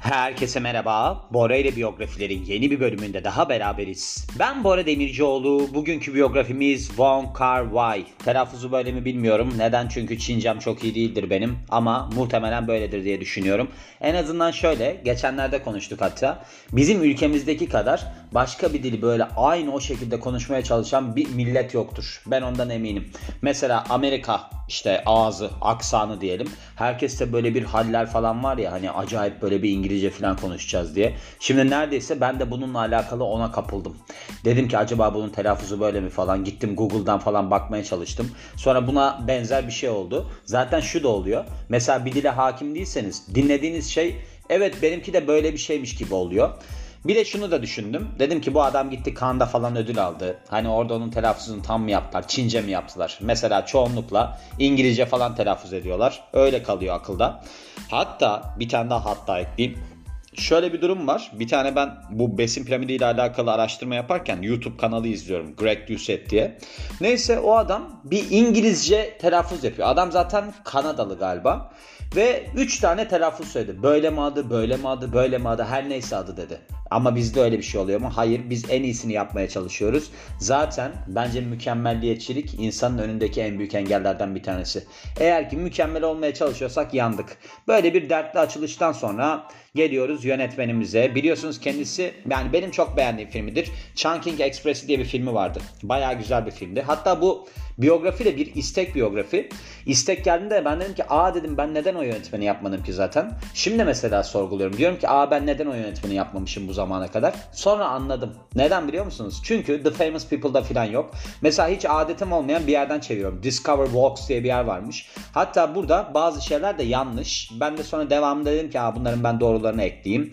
Herkese merhaba. Bora ile biyografilerin yeni bir bölümünde daha beraberiz. Ben Bora Demircioğlu. Bugünkü biyografimiz Wong Kar Wai. Telaffuzu böyle mi bilmiyorum. Neden? Çünkü Çincem çok iyi değildir benim. Ama muhtemelen böyledir diye düşünüyorum. En azından şöyle. Geçenlerde konuştuk hatta. Bizim ülkemizdeki kadar başka bir dili böyle aynı o şekilde konuşmaya çalışan bir millet yoktur. Ben ondan eminim. Mesela Amerika işte ağzı, aksanı diyelim. Herkeste böyle bir haller falan var ya hani acayip böyle bir İngilizce falan konuşacağız diye. Şimdi neredeyse ben de bununla alakalı ona kapıldım. Dedim ki acaba bunun telaffuzu böyle mi falan. Gittim Google'dan falan bakmaya çalıştım. Sonra buna benzer bir şey oldu. Zaten şu da oluyor. Mesela bir dile hakim değilseniz dinlediğiniz şey evet benimki de böyle bir şeymiş gibi oluyor. Bir de şunu da düşündüm. Dedim ki bu adam gitti Kanda falan ödül aldı. Hani orada onun telaffuzunu tam mı yaptılar? Çince mi yaptılar? Mesela çoğunlukla İngilizce falan telaffuz ediyorlar. Öyle kalıyor akılda. Hatta bir tane daha hatta ekleyeyim. Şöyle bir durum var. Bir tane ben bu besin piramidi ile alakalı araştırma yaparken YouTube kanalı izliyorum. Greg Doucette diye. Neyse o adam bir İngilizce telaffuz yapıyor. Adam zaten Kanadalı galiba. Ve 3 tane telaffuz söyledi. Böyle mi adı, böyle mi adı, böyle mi adı, her neyse adı dedi. Ama bizde öyle bir şey oluyor mu? Hayır biz en iyisini yapmaya çalışıyoruz. Zaten bence mükemmelliyetçilik insanın önündeki en büyük engellerden bir tanesi. Eğer ki mükemmel olmaya çalışıyorsak yandık. Böyle bir dertli açılıştan sonra geliyoruz yönetmenimize. Biliyorsunuz kendisi yani benim çok beğendiğim filmidir. Chunking Express diye bir filmi vardı. Baya güzel bir filmdi. Hatta bu biyografi de bir istek biyografi. İstek geldiğinde ben dedim ki aa dedim ben neden o yönetmeni yapmadım ki zaten. Şimdi mesela sorguluyorum. Diyorum ki aa ben neden o yönetmeni yapmamışım bu zamana kadar. Sonra anladım. Neden biliyor musunuz? Çünkü The Famous People'da falan yok. Mesela hiç adetim olmayan bir yerden çeviriyorum. Discover Walks diye bir yer varmış. Hatta burada bazı şeyler de yanlış. Ben de sonra devamında dedim ki aa bunların ben doğrularını ekleyeyim.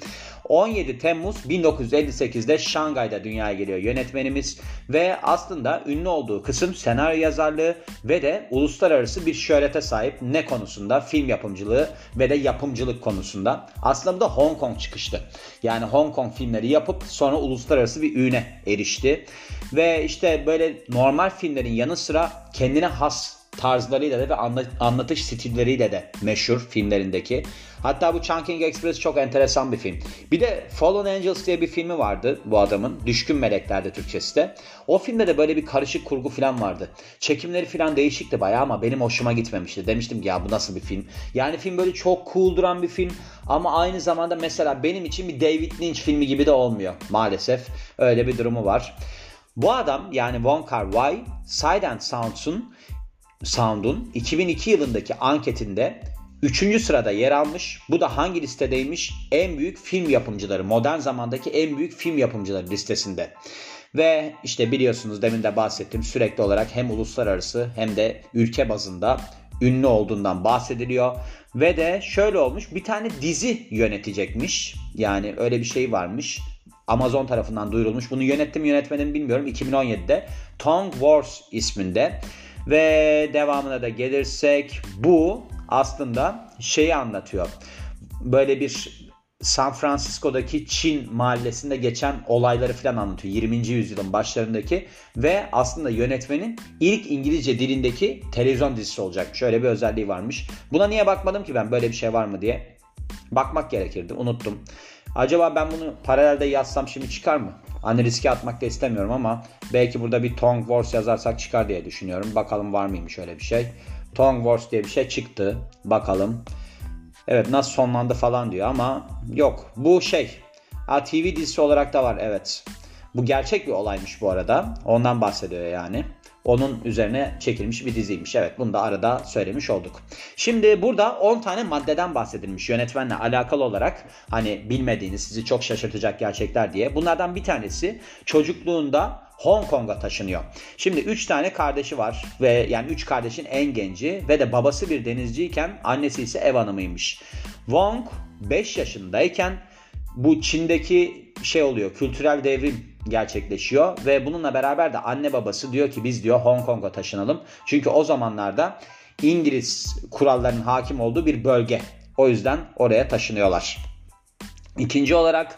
17 Temmuz 1958'de Şangay'da dünyaya geliyor yönetmenimiz ve aslında ünlü olduğu kısım senaryo yazarlığı ve de uluslararası bir şöhrete sahip ne konusunda? Film yapımcılığı ve de yapımcılık konusunda. Aslında Hong Kong çıkıştı. Yani Hong Kong filmleri yapıp sonra uluslararası bir üne erişti. Ve işte böyle normal filmlerin yanı sıra kendine has tarzlarıyla da ve anlatış stilleriyle de meşhur filmlerindeki. Hatta bu Chunking Express çok enteresan bir film. Bir de Fallen Angels diye bir filmi vardı bu adamın. Düşkün Melekler'de Türkçesi de. O filmde de böyle bir karışık kurgu falan vardı. Çekimleri falan değişikti bayağı ama benim hoşuma gitmemişti. Demiştim ki ya bu nasıl bir film? Yani film böyle çok cool duran bir film ama aynı zamanda mesela benim için bir David Lynch filmi gibi de olmuyor maalesef. Öyle bir durumu var. Bu adam yani Wong Kar Wai, and Sounds'un Sound'un 2002 yılındaki anketinde 3. sırada yer almış. Bu da hangi listedeymiş? En büyük film yapımcıları, modern zamandaki en büyük film yapımcıları listesinde. Ve işte biliyorsunuz demin de bahsettim sürekli olarak hem uluslararası hem de ülke bazında ünlü olduğundan bahsediliyor. Ve de şöyle olmuş bir tane dizi yönetecekmiş. Yani öyle bir şey varmış. Amazon tarafından duyurulmuş. Bunu yönettim yönetmenim bilmiyorum. 2017'de Tongue Wars isminde. Ve devamına da gelirsek bu aslında şeyi anlatıyor. Böyle bir San Francisco'daki Çin mahallesinde geçen olayları falan anlatıyor. 20. yüzyılın başlarındaki ve aslında yönetmenin ilk İngilizce dilindeki televizyon dizisi olacak. Şöyle bir özelliği varmış. Buna niye bakmadım ki ben böyle bir şey var mı diye. Bakmak gerekirdi. Unuttum. Acaba ben bunu paralelde yazsam şimdi çıkar mı? Hani riske atmak da istemiyorum ama belki burada bir Tongue Wars yazarsak çıkar diye düşünüyorum. Bakalım var mıymış öyle bir şey. Tongue Wars diye bir şey çıktı. Bakalım. Evet nasıl sonlandı falan diyor ama yok. Bu şey. Ha, TV dizisi olarak da var evet. Bu gerçek bir olaymış bu arada. Ondan bahsediyor yani. Onun üzerine çekilmiş bir diziymiş. Evet bunu da arada söylemiş olduk. Şimdi burada 10 tane maddeden bahsedilmiş yönetmenle alakalı olarak. Hani bilmediğiniz sizi çok şaşırtacak gerçekler diye. Bunlardan bir tanesi çocukluğunda Hong Kong'a taşınıyor. Şimdi 3 tane kardeşi var ve yani 3 kardeşin en genci ve de babası bir denizciyken annesi ise ev hanımıymış. Wong 5 yaşındayken bu Çin'deki şey oluyor kültürel devrim gerçekleşiyor ve bununla beraber de anne babası diyor ki biz diyor Hong Kong'a taşınalım. Çünkü o zamanlarda İngiliz kurallarının hakim olduğu bir bölge. O yüzden oraya taşınıyorlar. İkinci olarak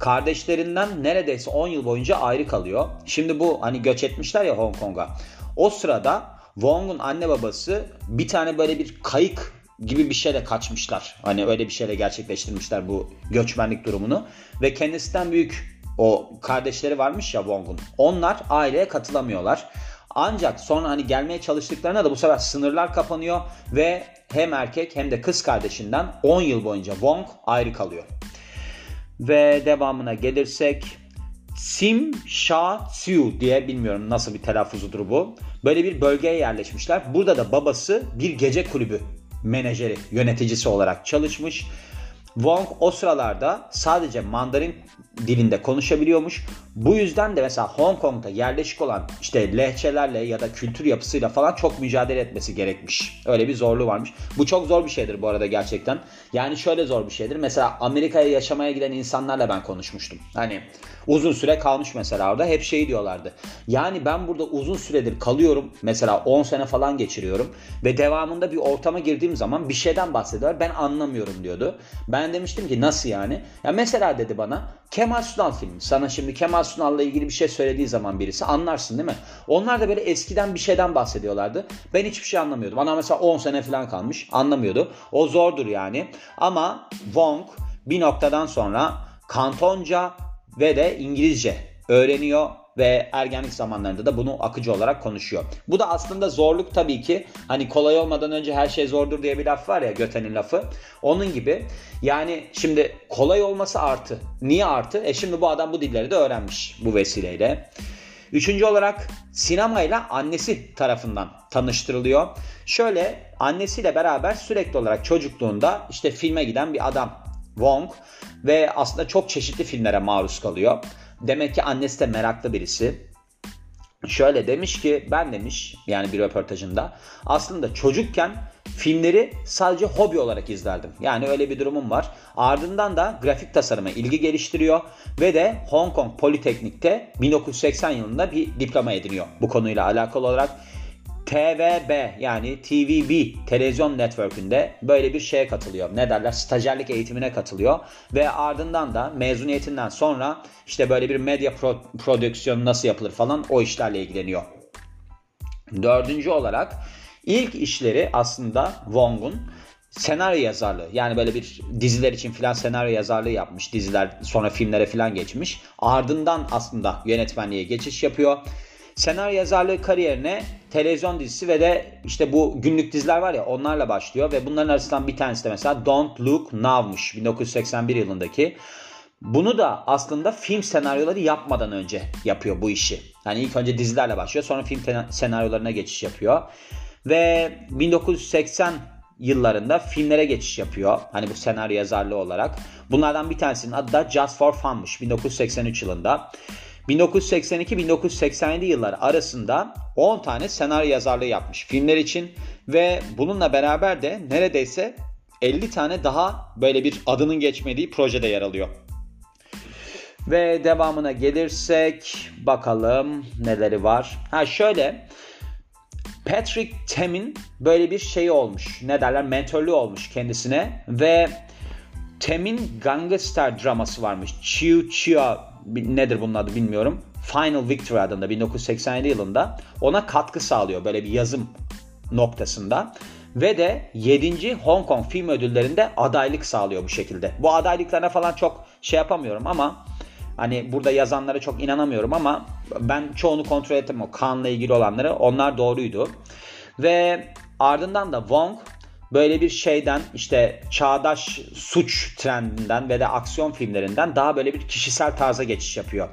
kardeşlerinden neredeyse 10 yıl boyunca ayrı kalıyor. Şimdi bu hani göç etmişler ya Hong Kong'a. O sırada Wong'un anne babası bir tane böyle bir kayık gibi bir şeyle kaçmışlar. Hani öyle bir şeyle gerçekleştirmişler bu göçmenlik durumunu. Ve kendisinden büyük o kardeşleri varmış ya Wong'un. Onlar aileye katılamıyorlar. Ancak sonra hani gelmeye çalıştıklarına da bu sefer sınırlar kapanıyor ve hem erkek hem de kız kardeşinden 10 yıl boyunca Wong ayrı kalıyor. Ve devamına gelirsek Sim Sha Siu diye bilmiyorum nasıl bir telaffuzudur bu. Böyle bir bölgeye yerleşmişler. Burada da babası bir gece kulübü menajeri, yöneticisi olarak çalışmış. Wong o sıralarda sadece Mandarin dilinde konuşabiliyormuş. Bu yüzden de mesela Hong Kong'da yerleşik olan işte lehçelerle ya da kültür yapısıyla falan çok mücadele etmesi gerekmiş. Öyle bir zorluğu varmış. Bu çok zor bir şeydir bu arada gerçekten. Yani şöyle zor bir şeydir. Mesela Amerika'ya yaşamaya giden insanlarla ben konuşmuştum. Hani uzun süre kalmış mesela orada hep şey diyorlardı. Yani ben burada uzun süredir kalıyorum. Mesela 10 sene falan geçiriyorum ve devamında bir ortama girdiğim zaman bir şeyden bahsediyorlar. Ben anlamıyorum diyordu. Ben demiştim ki nasıl yani? Ya mesela dedi bana Kemal Sunal filmi. Sana şimdi Kemal Sunal'la ilgili bir şey söylediği zaman birisi anlarsın değil mi? Onlar da böyle eskiden bir şeyden bahsediyorlardı. Ben hiçbir şey anlamıyordum. Ana mesela 10 sene falan kalmış. Anlamıyordu. O zordur yani. Ama Wong bir noktadan sonra Kantonca ve de İngilizce öğreniyor ve ergenlik zamanlarında da bunu akıcı olarak konuşuyor. Bu da aslında zorluk tabii ki. Hani kolay olmadan önce her şey zordur diye bir laf var ya Göte'nin lafı. Onun gibi. Yani şimdi kolay olması artı. Niye artı? E şimdi bu adam bu dilleri de öğrenmiş bu vesileyle. Üçüncü olarak sinemayla annesi tarafından tanıştırılıyor. Şöyle annesiyle beraber sürekli olarak çocukluğunda işte filme giden bir adam Wong ve aslında çok çeşitli filmlere maruz kalıyor. Demek ki annesi de meraklı birisi. Şöyle demiş ki ben demiş yani bir röportajında aslında çocukken filmleri sadece hobi olarak izlerdim. Yani öyle bir durumum var. Ardından da grafik tasarıma ilgi geliştiriyor ve de Hong Kong Politeknik'te 1980 yılında bir diploma ediniyor bu konuyla alakalı olarak. TVB yani TVB televizyon network'ünde böyle bir şeye katılıyor. Ne derler? Stajyerlik eğitimine katılıyor ve ardından da mezuniyetinden sonra işte böyle bir medya pro- prodüksiyonu nasıl yapılır falan o işlerle ilgileniyor. Dördüncü olarak ilk işleri aslında Wong'un senaryo yazarlığı. Yani böyle bir diziler için filan senaryo yazarlığı yapmış. Diziler sonra filmlere filan geçmiş. Ardından aslında yönetmenliğe geçiş yapıyor senaryo yazarlığı kariyerine televizyon dizisi ve de işte bu günlük diziler var ya onlarla başlıyor ve bunların arasından bir tanesi de mesela Don't Look Now'mış 1981 yılındaki. Bunu da aslında film senaryoları yapmadan önce yapıyor bu işi. Yani ilk önce dizilerle başlıyor sonra film senaryolarına geçiş yapıyor. Ve 1980 yıllarında filmlere geçiş yapıyor. Hani bu senaryo yazarlığı olarak. Bunlardan bir tanesinin adı da Just for Fun'mış 1983 yılında. 1982-1987 yıllar arasında 10 tane senaryo yazarlığı yapmış filmler için ve bununla beraber de neredeyse 50 tane daha böyle bir adının geçmediği projede yer alıyor. Ve devamına gelirsek bakalım neleri var. Ha şöyle Patrick Tem'in böyle bir şeyi olmuş. Ne derler? Mentörlüğü olmuş kendisine ve Tem'in gangster draması varmış. Chiu Chia nedir bunun adı bilmiyorum. Final Victory adında 1987 yılında ona katkı sağlıyor böyle bir yazım noktasında. Ve de 7. Hong Kong Film Ödülleri'nde adaylık sağlıyor bu şekilde. Bu adaylıklarına falan çok şey yapamıyorum ama hani burada yazanlara çok inanamıyorum ama ben çoğunu kontrol ettim o Kaan'la ilgili olanları. Onlar doğruydu. Ve ardından da Wong böyle bir şeyden işte çağdaş suç trendinden ve de aksiyon filmlerinden daha böyle bir kişisel tarza geçiş yapıyor.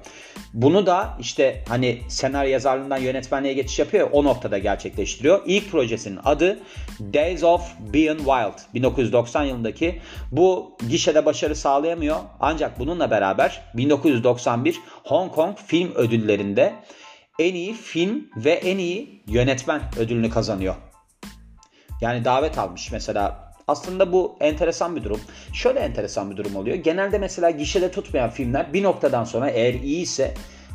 Bunu da işte hani senaryo yazarlığından yönetmenliğe geçiş yapıyor o noktada gerçekleştiriyor. İlk projesinin adı Days of Being Wild 1990 yılındaki bu gişede başarı sağlayamıyor. Ancak bununla beraber 1991 Hong Kong Film Ödülleri'nde en iyi film ve en iyi yönetmen ödülünü kazanıyor. Yani davet almış mesela. Aslında bu enteresan bir durum. Şöyle enteresan bir durum oluyor. Genelde mesela gişede tutmayan filmler bir noktadan sonra eğer iyi ise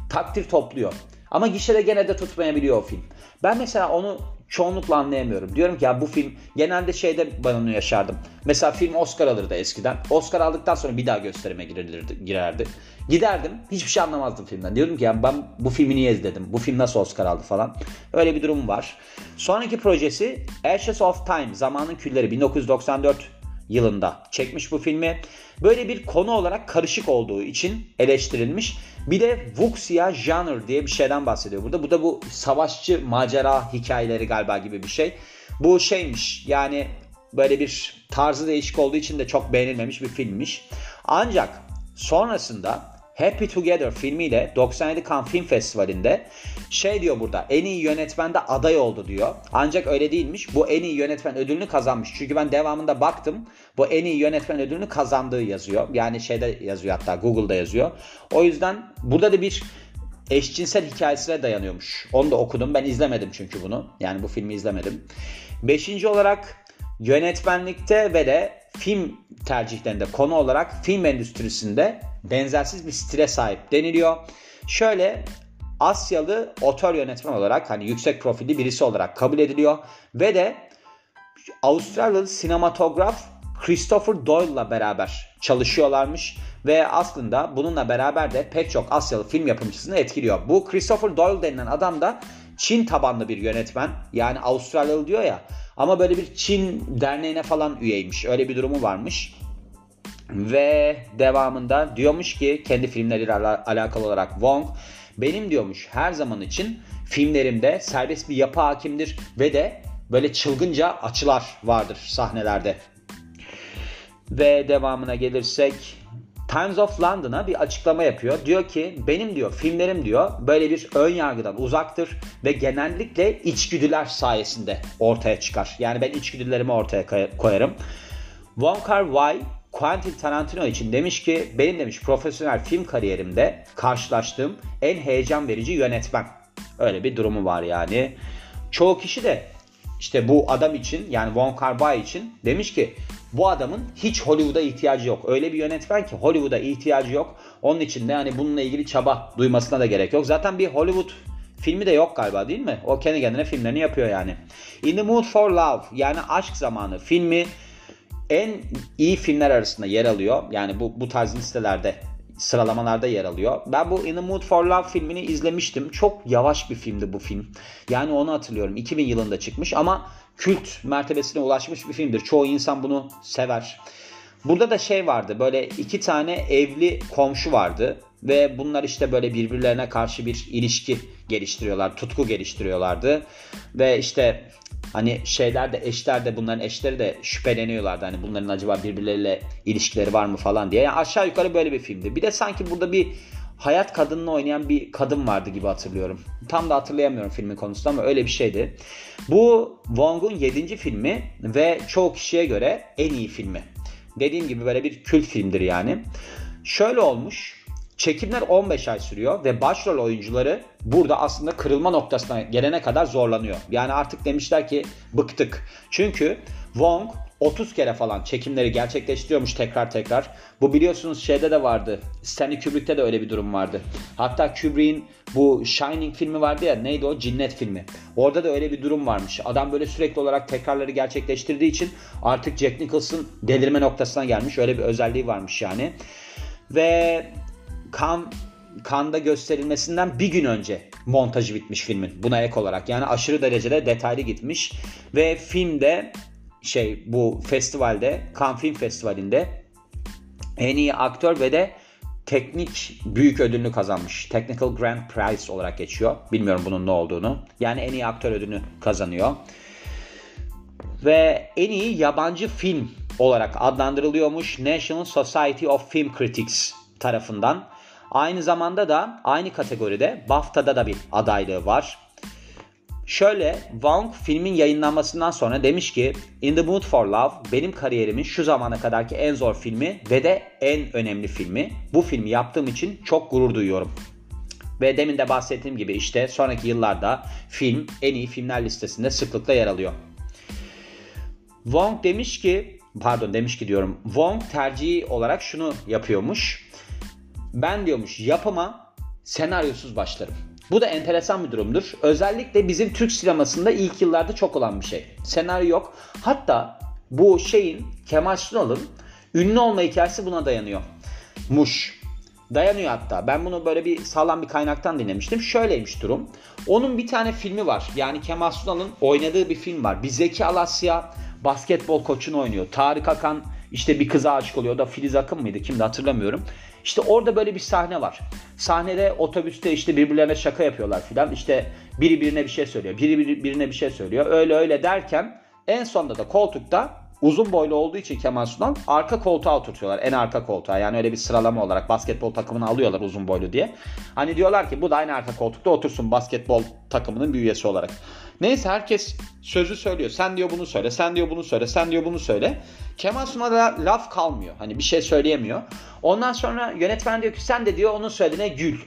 takdir topluyor. Ama gişede gene de tutmayabiliyor o film. Ben mesela onu çoğunlukla anlayamıyorum. Diyorum ki ya bu film genelde şeyde ben onu yaşardım. Mesela film Oscar alırdı eskiden. Oscar aldıktan sonra bir daha gösterime girilirdi, girerdi. Giderdim hiçbir şey anlamazdım filmden. Diyorum ki ya ben bu filmi niye izledim? Bu film nasıl Oscar aldı falan. Öyle bir durum var. Sonraki projesi Ashes of Time Zamanın Külleri 1994 yılında çekmiş bu filmi. Böyle bir konu olarak karışık olduğu için eleştirilmiş. Bir de Wuxia Genre diye bir şeyden bahsediyor burada. Bu da bu savaşçı macera hikayeleri galiba gibi bir şey. Bu şeymiş yani böyle bir tarzı değişik olduğu için de çok beğenilmemiş bir filmmiş. Ancak sonrasında Happy Together filmiyle 97 Cannes Film Festivali'nde şey diyor burada en iyi yönetmende aday oldu diyor. Ancak öyle değilmiş. Bu en iyi yönetmen ödülünü kazanmış. Çünkü ben devamında baktım. Bu en iyi yönetmen ödülünü kazandığı yazıyor. Yani şeyde yazıyor hatta Google'da yazıyor. O yüzden burada da bir eşcinsel hikayesine dayanıyormuş. Onu da okudum. Ben izlemedim çünkü bunu. Yani bu filmi izlemedim. Beşinci olarak yönetmenlikte ve de film tercihlerinde konu olarak film endüstrisinde benzersiz bir stile sahip deniliyor. Şöyle Asyalı otör yönetmen olarak hani yüksek profilli birisi olarak kabul ediliyor ve de Avustralyalı sinematograf Christopher Doyle'la beraber çalışıyorlarmış ve aslında bununla beraber de pek çok Asyalı film yapımcısını etkiliyor. Bu Christopher Doyle denilen adam da Çin tabanlı bir yönetmen. Yani Avustralyalı diyor ya ama böyle bir Çin derneğine falan üyeymiş. Öyle bir durumu varmış. Ve devamında diyormuş ki kendi filmleriyle alakalı olarak Wong benim diyormuş her zaman için filmlerimde serbest bir yapı hakimdir ve de böyle çılgınca açılar vardır sahnelerde. Ve devamına gelirsek Times of London'a bir açıklama yapıyor. Diyor ki benim diyor filmlerim diyor böyle bir ön yargıdan uzaktır ve genellikle içgüdüler sayesinde ortaya çıkar. Yani ben içgüdülerimi ortaya koyarım. Wong Kar Wai Quentin Tarantino için demiş ki benim demiş profesyonel film kariyerimde karşılaştığım en heyecan verici yönetmen. Öyle bir durumu var yani. Çoğu kişi de işte bu adam için yani Wong Kar Wai için demiş ki bu adamın hiç Hollywood'a ihtiyacı yok. Öyle bir yönetmen ki Hollywood'a ihtiyacı yok. Onun için de hani bununla ilgili çaba duymasına da gerek yok. Zaten bir Hollywood filmi de yok galiba değil mi? O kendi kendine filmlerini yapıyor yani. In the Mood for Love yani Aşk Zamanı filmi en iyi filmler arasında yer alıyor. Yani bu, bu tarz listelerde sıralamalarda yer alıyor. Ben bu In the Mood for Love filmini izlemiştim. Çok yavaş bir filmdi bu film. Yani onu hatırlıyorum. 2000 yılında çıkmış ama kült mertebesine ulaşmış bir filmdir. Çoğu insan bunu sever. Burada da şey vardı böyle iki tane evli komşu vardı ve bunlar işte böyle birbirlerine karşı bir ilişki geliştiriyorlar, tutku geliştiriyorlardı ve işte hani şeyler de eşler de bunların eşleri de şüpheleniyorlardı hani bunların acaba birbirleriyle ilişkileri var mı falan diye. Yani aşağı yukarı böyle bir filmdi. Bir de sanki burada bir hayat kadınını oynayan bir kadın vardı gibi hatırlıyorum. Tam da hatırlayamıyorum filmin konusunu ama öyle bir şeydi. Bu Wong'un 7. filmi ve çoğu kişiye göre en iyi filmi. Dediğim gibi böyle bir kült filmdir yani. Şöyle olmuş. Çekimler 15 ay sürüyor ve başrol oyuncuları burada aslında kırılma noktasına gelene kadar zorlanıyor. Yani artık demişler ki bıktık. Çünkü Wong 30 kere falan çekimleri gerçekleştiriyormuş tekrar tekrar. Bu biliyorsunuz şeyde de vardı. Stanley Kubrick'te de öyle bir durum vardı. Hatta Kubrick'in bu Shining filmi vardı ya neydi o? Cinnet filmi. Orada da öyle bir durum varmış. Adam böyle sürekli olarak tekrarları gerçekleştirdiği için artık Jack Nicholson delirme noktasına gelmiş. Öyle bir özelliği varmış yani. Ve kan Kanda gösterilmesinden bir gün önce montajı bitmiş filmin buna ek olarak. Yani aşırı derecede detaylı gitmiş ve filmde şey bu festivalde Cannes Film Festivali'nde en iyi aktör ve de teknik büyük ödülünü kazanmış. Technical Grand Prize olarak geçiyor. Bilmiyorum bunun ne olduğunu. Yani en iyi aktör ödülünü kazanıyor. Ve en iyi yabancı film olarak adlandırılıyormuş National Society of Film Critics tarafından. Aynı zamanda da aynı kategoride BAFTA'da da bir adaylığı var. Şöyle Wong filmin yayınlanmasından sonra demiş ki In the Mood for Love benim kariyerimin şu zamana kadarki en zor filmi ve de en önemli filmi. Bu filmi yaptığım için çok gurur duyuyorum. Ve demin de bahsettiğim gibi işte sonraki yıllarda film en iyi filmler listesinde sıklıkla yer alıyor. Wong demiş ki pardon demiş ki diyorum Wong tercihi olarak şunu yapıyormuş. Ben diyormuş yapıma senaryosuz başlarım. Bu da enteresan bir durumdur. Özellikle bizim Türk sinemasında ilk yıllarda çok olan bir şey. Senaryo yok. Hatta bu şeyin Kemal Sunal'ın ünlü olma hikayesi buna dayanıyor. Muş. Dayanıyor hatta. Ben bunu böyle bir sağlam bir kaynaktan dinlemiştim. Şöyleymiş durum. Onun bir tane filmi var. Yani Kemal Sunal'ın oynadığı bir film var. Bir Zeki Alasya basketbol koçunu oynuyor. Tarık Akan işte bir kıza aşık oluyor. O da Filiz Akın mıydı? Kimdi hatırlamıyorum. İşte orada böyle bir sahne var. Sahnede otobüste işte birbirlerine şaka yapıyorlar filan. İşte biri birine bir şey söylüyor. Biri birine bir şey söylüyor. Öyle öyle derken en sonunda da koltukta uzun boylu olduğu için Kemal Sunal arka koltuğa oturtuyorlar. En arka koltuğa. Yani öyle bir sıralama olarak basketbol takımını alıyorlar uzun boylu diye. Hani diyorlar ki bu da aynı arka koltukta otursun basketbol takımının bir üyesi olarak. Neyse herkes sözü söylüyor. Sen diyor bunu söyle, sen diyor bunu söyle, sen diyor bunu söyle. Kemal Sunal'a laf kalmıyor. Hani bir şey söyleyemiyor. Ondan sonra yönetmen diyor ki sen de diyor onun söylediğine gül.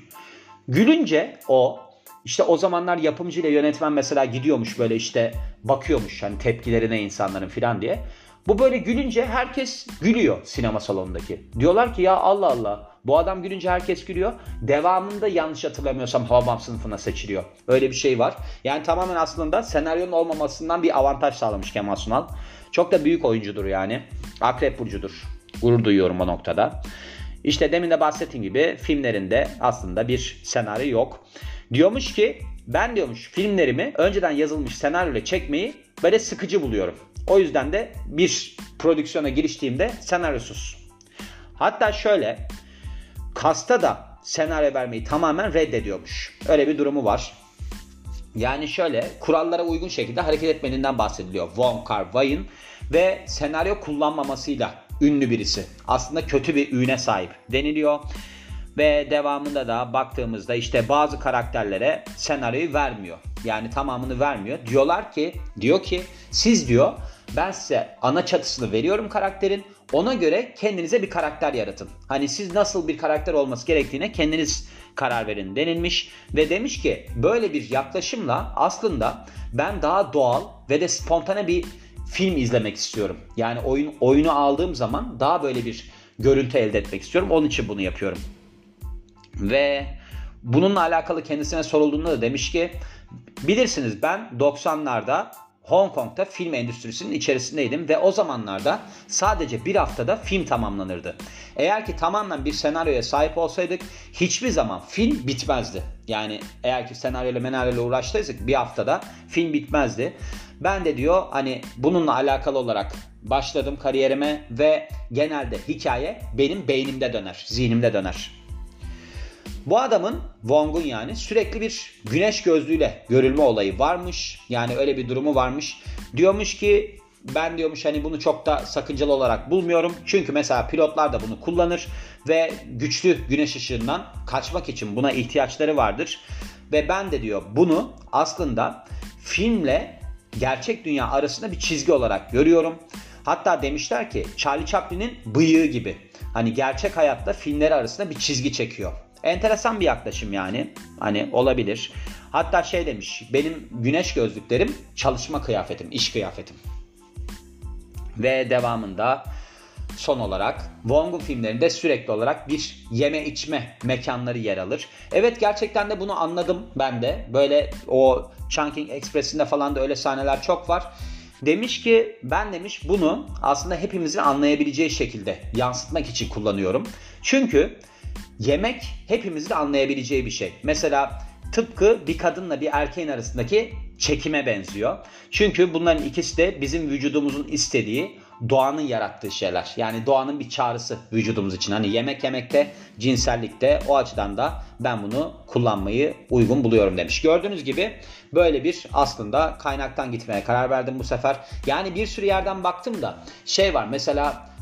Gülünce o işte o zamanlar yapımcı ile yönetmen mesela gidiyormuş böyle işte bakıyormuş hani tepkilerine insanların filan diye. Bu böyle gülünce herkes gülüyor sinema salonundaki. Diyorlar ki ya Allah Allah bu adam gülünce herkes gülüyor. Devamında yanlış hatırlamıyorsam Hababam sınıfına seçiliyor. Öyle bir şey var. Yani tamamen aslında senaryonun olmamasından bir avantaj sağlamış Kemal Sunal. Çok da büyük oyuncudur yani. Akrep burcudur. Gurur duyuyorum o noktada. İşte demin de bahsettiğim gibi filmlerinde aslında bir senaryo yok. Diyormuş ki ben diyormuş filmlerimi önceden yazılmış senaryoyla çekmeyi böyle sıkıcı buluyorum. O yüzden de bir prodüksiyona giriştiğimde senaryosuz. Hatta şöyle kasta da senaryo vermeyi tamamen reddediyormuş. Öyle bir durumu var. Yani şöyle kurallara uygun şekilde hareket etmeninden bahsediliyor Von Kar Wai'ın ve senaryo kullanmamasıyla ünlü birisi. Aslında kötü bir üne sahip deniliyor. Ve devamında da baktığımızda işte bazı karakterlere senaryoyu vermiyor. Yani tamamını vermiyor. Diyorlar ki, diyor ki siz diyor ben size ana çatısını veriyorum karakterin. Ona göre kendinize bir karakter yaratın. Hani siz nasıl bir karakter olması gerektiğine kendiniz karar verin denilmiş. Ve demiş ki böyle bir yaklaşımla aslında ben daha doğal ve de spontane bir film izlemek istiyorum. Yani oyun oyunu aldığım zaman daha böyle bir görüntü elde etmek istiyorum. Onun için bunu yapıyorum. Ve bununla alakalı kendisine sorulduğunda da demiş ki bilirsiniz ben 90'larda Hong Kong'da film endüstrisinin içerisindeydim ve o zamanlarda sadece bir haftada film tamamlanırdı. Eğer ki tamamen bir senaryoya sahip olsaydık hiçbir zaman film bitmezdi. Yani eğer ki senaryoyla menaryoyla uğraştıysak bir haftada film bitmezdi. Ben de diyor hani bununla alakalı olarak başladım kariyerime ve genelde hikaye benim beynimde döner, zihnimde döner. Bu adamın Wong'un yani sürekli bir güneş gözlüğüyle görülme olayı varmış. Yani öyle bir durumu varmış. Diyormuş ki ben diyormuş hani bunu çok da sakıncalı olarak bulmuyorum. Çünkü mesela pilotlar da bunu kullanır ve güçlü güneş ışığından kaçmak için buna ihtiyaçları vardır. Ve ben de diyor bunu aslında filmle gerçek dünya arasında bir çizgi olarak görüyorum. Hatta demişler ki Charlie Chaplin'in bıyığı gibi. Hani gerçek hayatta filmler arasında bir çizgi çekiyor. Enteresan bir yaklaşım yani. Hani olabilir. Hatta şey demiş. Benim güneş gözlüklerim çalışma kıyafetim, iş kıyafetim. Ve devamında son olarak Wong'un filmlerinde sürekli olarak bir yeme içme mekanları yer alır. Evet gerçekten de bunu anladım ben de. Böyle o Chunking Express'inde falan da öyle sahneler çok var. Demiş ki ben demiş bunu aslında hepimizin anlayabileceği şekilde yansıtmak için kullanıyorum. Çünkü yemek hepimizin anlayabileceği bir şey. Mesela tıpkı bir kadınla bir erkeğin arasındaki çekime benziyor. Çünkü bunların ikisi de bizim vücudumuzun istediği doğanın yarattığı şeyler. Yani doğanın bir çağrısı vücudumuz için. Hani yemek yemekte, cinsellikte o açıdan da ben bunu kullanmayı uygun buluyorum demiş. Gördüğünüz gibi böyle bir aslında kaynaktan gitmeye karar verdim bu sefer. Yani bir sürü yerden baktım da şey var mesela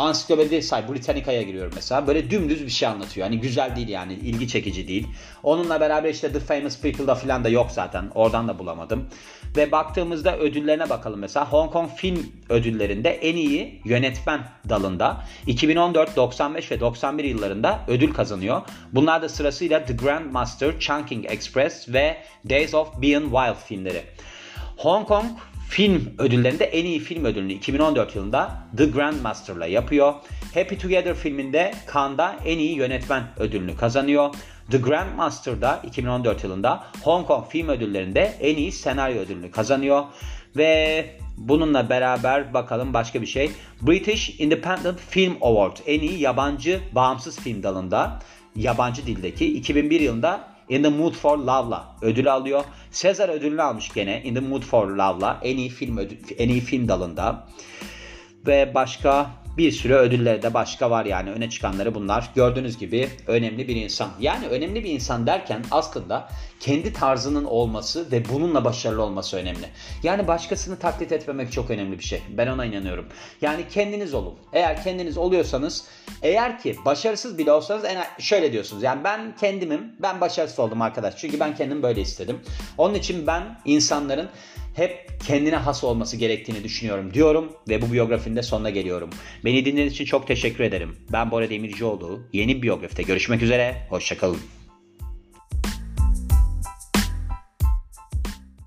ansiklopedi say Britannica'ya giriyorum mesela. Böyle dümdüz bir şey anlatıyor. Hani güzel değil yani ilgi çekici değil. Onunla beraber işte The Famous People'da falan da yok zaten. Oradan da bulamadım. Ve baktığımızda ödüllerine bakalım mesela. Hong Kong Film Ödülleri'nde en iyi yönetmen dalında 2014, 95 ve 91 yıllarında ödül kazanıyor. Bunlar da sırasıyla The Grandmaster, Chunking Express ve Days of Being Wild filmleri. Hong Kong film ödüllerinde en iyi film ödülünü 2014 yılında The Grandmaster'la yapıyor. Happy Together filminde Cannes'da en iyi yönetmen ödülünü kazanıyor. The Grandmaster'da 2014 yılında Hong Kong Film Ödülleri'nde en iyi senaryo ödülünü kazanıyor. Ve bununla beraber bakalım başka bir şey. British Independent Film Award en iyi yabancı bağımsız film dalında yabancı dildeki 2001 yılında In the Mood for Love'la ödül alıyor. Sezar ödülünü almış gene In the Mood for Love'la en iyi film ödül, en iyi film dalında. Ve başka bir sürü ödülleri de başka var yani öne çıkanları bunlar. Gördüğünüz gibi önemli bir insan. Yani önemli bir insan derken aslında kendi tarzının olması ve bununla başarılı olması önemli. Yani başkasını taklit etmemek çok önemli bir şey. Ben ona inanıyorum. Yani kendiniz olun. Eğer kendiniz oluyorsanız eğer ki başarısız bile olsanız şöyle diyorsunuz. Yani ben kendimim. Ben başarısız oldum arkadaş. Çünkü ben kendim böyle istedim. Onun için ben insanların hep kendine has olması gerektiğini düşünüyorum diyorum ve bu biyografinin de sonuna geliyorum. Beni dinlediğiniz için çok teşekkür ederim. Ben Bora Demircioğlu. Yeni biyografide görüşmek üzere. Hoşçakalın.